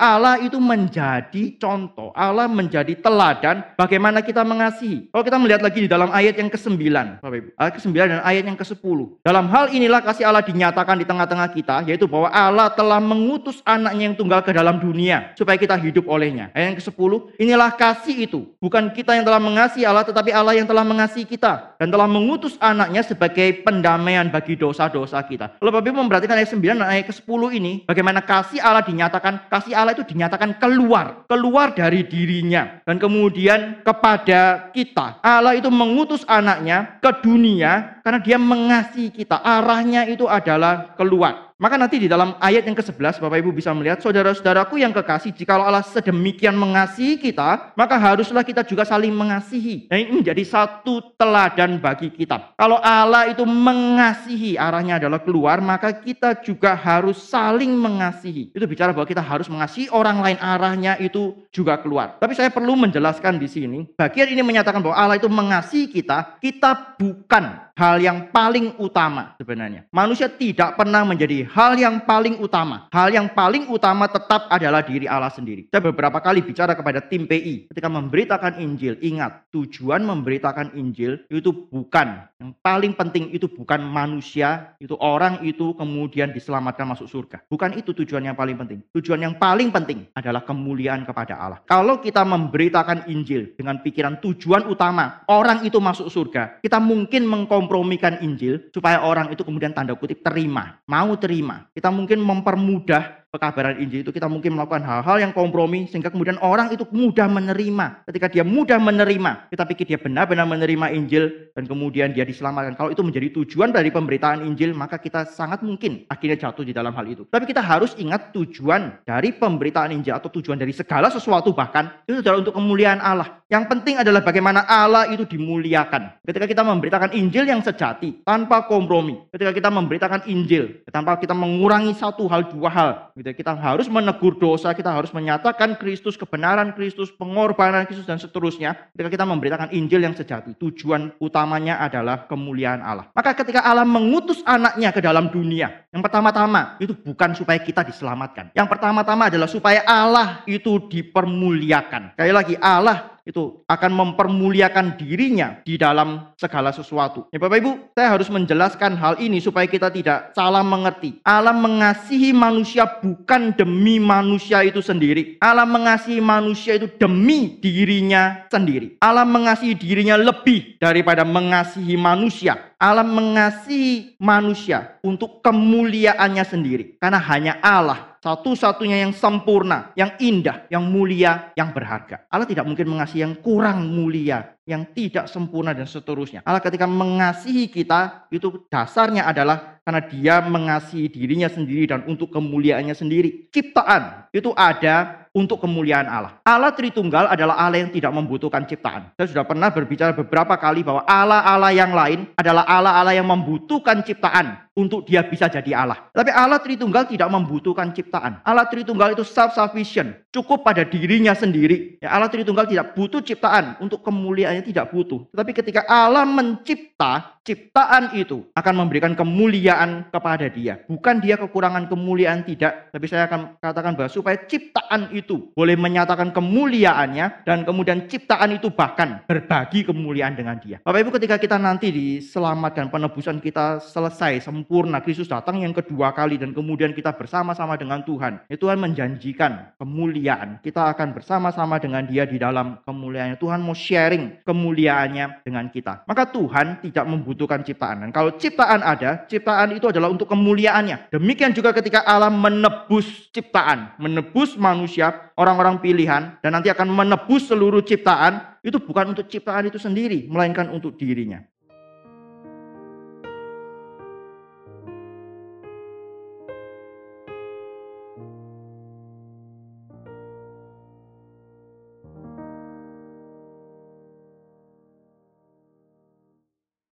Allah itu menjadi contoh, Allah menjadi teladan bagaimana kita mengasihi. Kalau kita melihat lagi di dalam ayat yang ke-9, Bapak Ibu, ayat ke-9 dan ayat yang ke-10. Dalam hal inilah kasih Allah dinyatakan di tengah-tengah kita, yaitu bahwa Allah telah mengutus anaknya yang tunggal ke dalam dunia supaya kita hidup olehnya. Ayat yang ke-10, inilah kasih itu. Bukan kita yang telah mengasihi Allah, tetapi Allah yang telah mengasihi kita dan telah mengutus anaknya sebagai pendamaian bagi dosa-dosa kita. Kalau Bapak Ibu memperhatikan ayat 9 dan ayat ke-10 ini, bagaimana kasih Allah dinyatakan, kasih Allah itu dinyatakan keluar, keluar dari dirinya. Dan kemudian kepada kita. Allah itu mengutus anaknya ke dunia karena dia mengasihi kita. Arahnya itu adalah keluar. Maka nanti di dalam ayat yang ke-11 Bapak Ibu bisa melihat saudara-saudaraku yang kekasih jika Allah sedemikian mengasihi kita maka haruslah kita juga saling mengasihi. Dan ini menjadi satu teladan bagi kita. Kalau Allah itu mengasihi arahnya adalah keluar maka kita juga harus saling mengasihi. Itu bicara bahwa kita harus mengasihi orang lain arahnya itu juga keluar. Tapi saya perlu menjelaskan di sini bagian ini menyatakan bahwa Allah itu mengasihi kita, kita bukan hal yang paling utama sebenarnya. Manusia tidak pernah menjadi hal yang paling utama. Hal yang paling utama tetap adalah diri Allah sendiri. Saya beberapa kali bicara kepada tim PI ketika memberitakan Injil. Ingat, tujuan memberitakan Injil itu bukan yang paling penting itu bukan manusia, itu orang itu kemudian diselamatkan masuk surga. Bukan itu tujuan yang paling penting. Tujuan yang paling penting adalah kemuliaan kepada Allah. Kalau kita memberitakan Injil dengan pikiran tujuan utama orang itu masuk surga, kita mungkin mengkom memkompromikan Injil supaya orang itu kemudian tanda kutip terima, mau terima. Kita mungkin mempermudah pekabaran Injil itu kita mungkin melakukan hal-hal yang kompromi sehingga kemudian orang itu mudah menerima. Ketika dia mudah menerima, kita pikir dia benar-benar menerima Injil dan kemudian dia diselamatkan. Kalau itu menjadi tujuan dari pemberitaan Injil, maka kita sangat mungkin akhirnya jatuh di dalam hal itu. Tapi kita harus ingat tujuan dari pemberitaan Injil atau tujuan dari segala sesuatu bahkan itu adalah untuk kemuliaan Allah. Yang penting adalah bagaimana Allah itu dimuliakan. Ketika kita memberitakan Injil yang sejati tanpa kompromi, ketika kita memberitakan Injil tanpa kita mengurangi satu hal dua hal, Gitu. Kita harus menegur dosa, kita harus menyatakan Kristus, kebenaran Kristus, pengorbanan Kristus dan seterusnya. Ketika kita memberitakan Injil yang sejati, tujuan utamanya adalah kemuliaan Allah. Maka ketika Allah mengutus anaknya ke dalam dunia, yang pertama-tama itu bukan supaya kita diselamatkan. Yang pertama-tama adalah supaya Allah itu dipermuliakan. Sekali lagi, Allah itu akan mempermuliakan dirinya di dalam segala sesuatu. Ya Bapak Ibu, saya harus menjelaskan hal ini supaya kita tidak salah mengerti. Allah mengasihi manusia bukan demi manusia itu sendiri. Allah mengasihi manusia itu demi dirinya sendiri. Allah mengasihi dirinya lebih daripada mengasihi manusia. Allah mengasihi manusia untuk kemuliaannya sendiri. Karena hanya Allah satu-satunya yang sempurna, yang indah, yang mulia, yang berharga. Allah tidak mungkin mengasihi yang kurang mulia, yang tidak sempurna dan seterusnya. Allah ketika mengasihi kita itu dasarnya adalah karena dia mengasihi dirinya sendiri dan untuk kemuliaannya sendiri. Ciptaan itu ada untuk kemuliaan Allah. Allah Tritunggal adalah Allah yang tidak membutuhkan ciptaan. Saya sudah pernah berbicara beberapa kali bahwa Allah-Allah yang lain adalah Allah-Allah yang membutuhkan ciptaan untuk dia bisa jadi Allah. Tapi Allah Tritunggal tidak membutuhkan ciptaan. Allah Tritunggal itu self-sufficient, cukup pada dirinya sendiri. Ya, Allah Tritunggal tidak butuh ciptaan untuk kemuliaannya tidak butuh. Tetapi ketika Allah mencipta, ciptaan itu akan memberikan kemuliaan kepada dia. Bukan dia kekurangan kemuliaan tidak, tapi saya akan katakan bahwa supaya ciptaan itu boleh menyatakan kemuliaannya dan kemudian ciptaan itu bahkan berbagi kemuliaan dengan dia. Bapak Ibu ketika kita nanti diselamatkan penebusan kita selesai sempurna sempurna. Kristus datang yang kedua kali dan kemudian kita bersama-sama dengan Tuhan. Ya, Tuhan menjanjikan kemuliaan. Kita akan bersama-sama dengan dia di dalam kemuliaannya. Tuhan mau sharing kemuliaannya dengan kita. Maka Tuhan tidak membutuhkan ciptaan. Dan kalau ciptaan ada, ciptaan itu adalah untuk kemuliaannya. Demikian juga ketika Allah menebus ciptaan. Menebus manusia, orang-orang pilihan. Dan nanti akan menebus seluruh ciptaan itu bukan untuk ciptaan itu sendiri, melainkan untuk dirinya.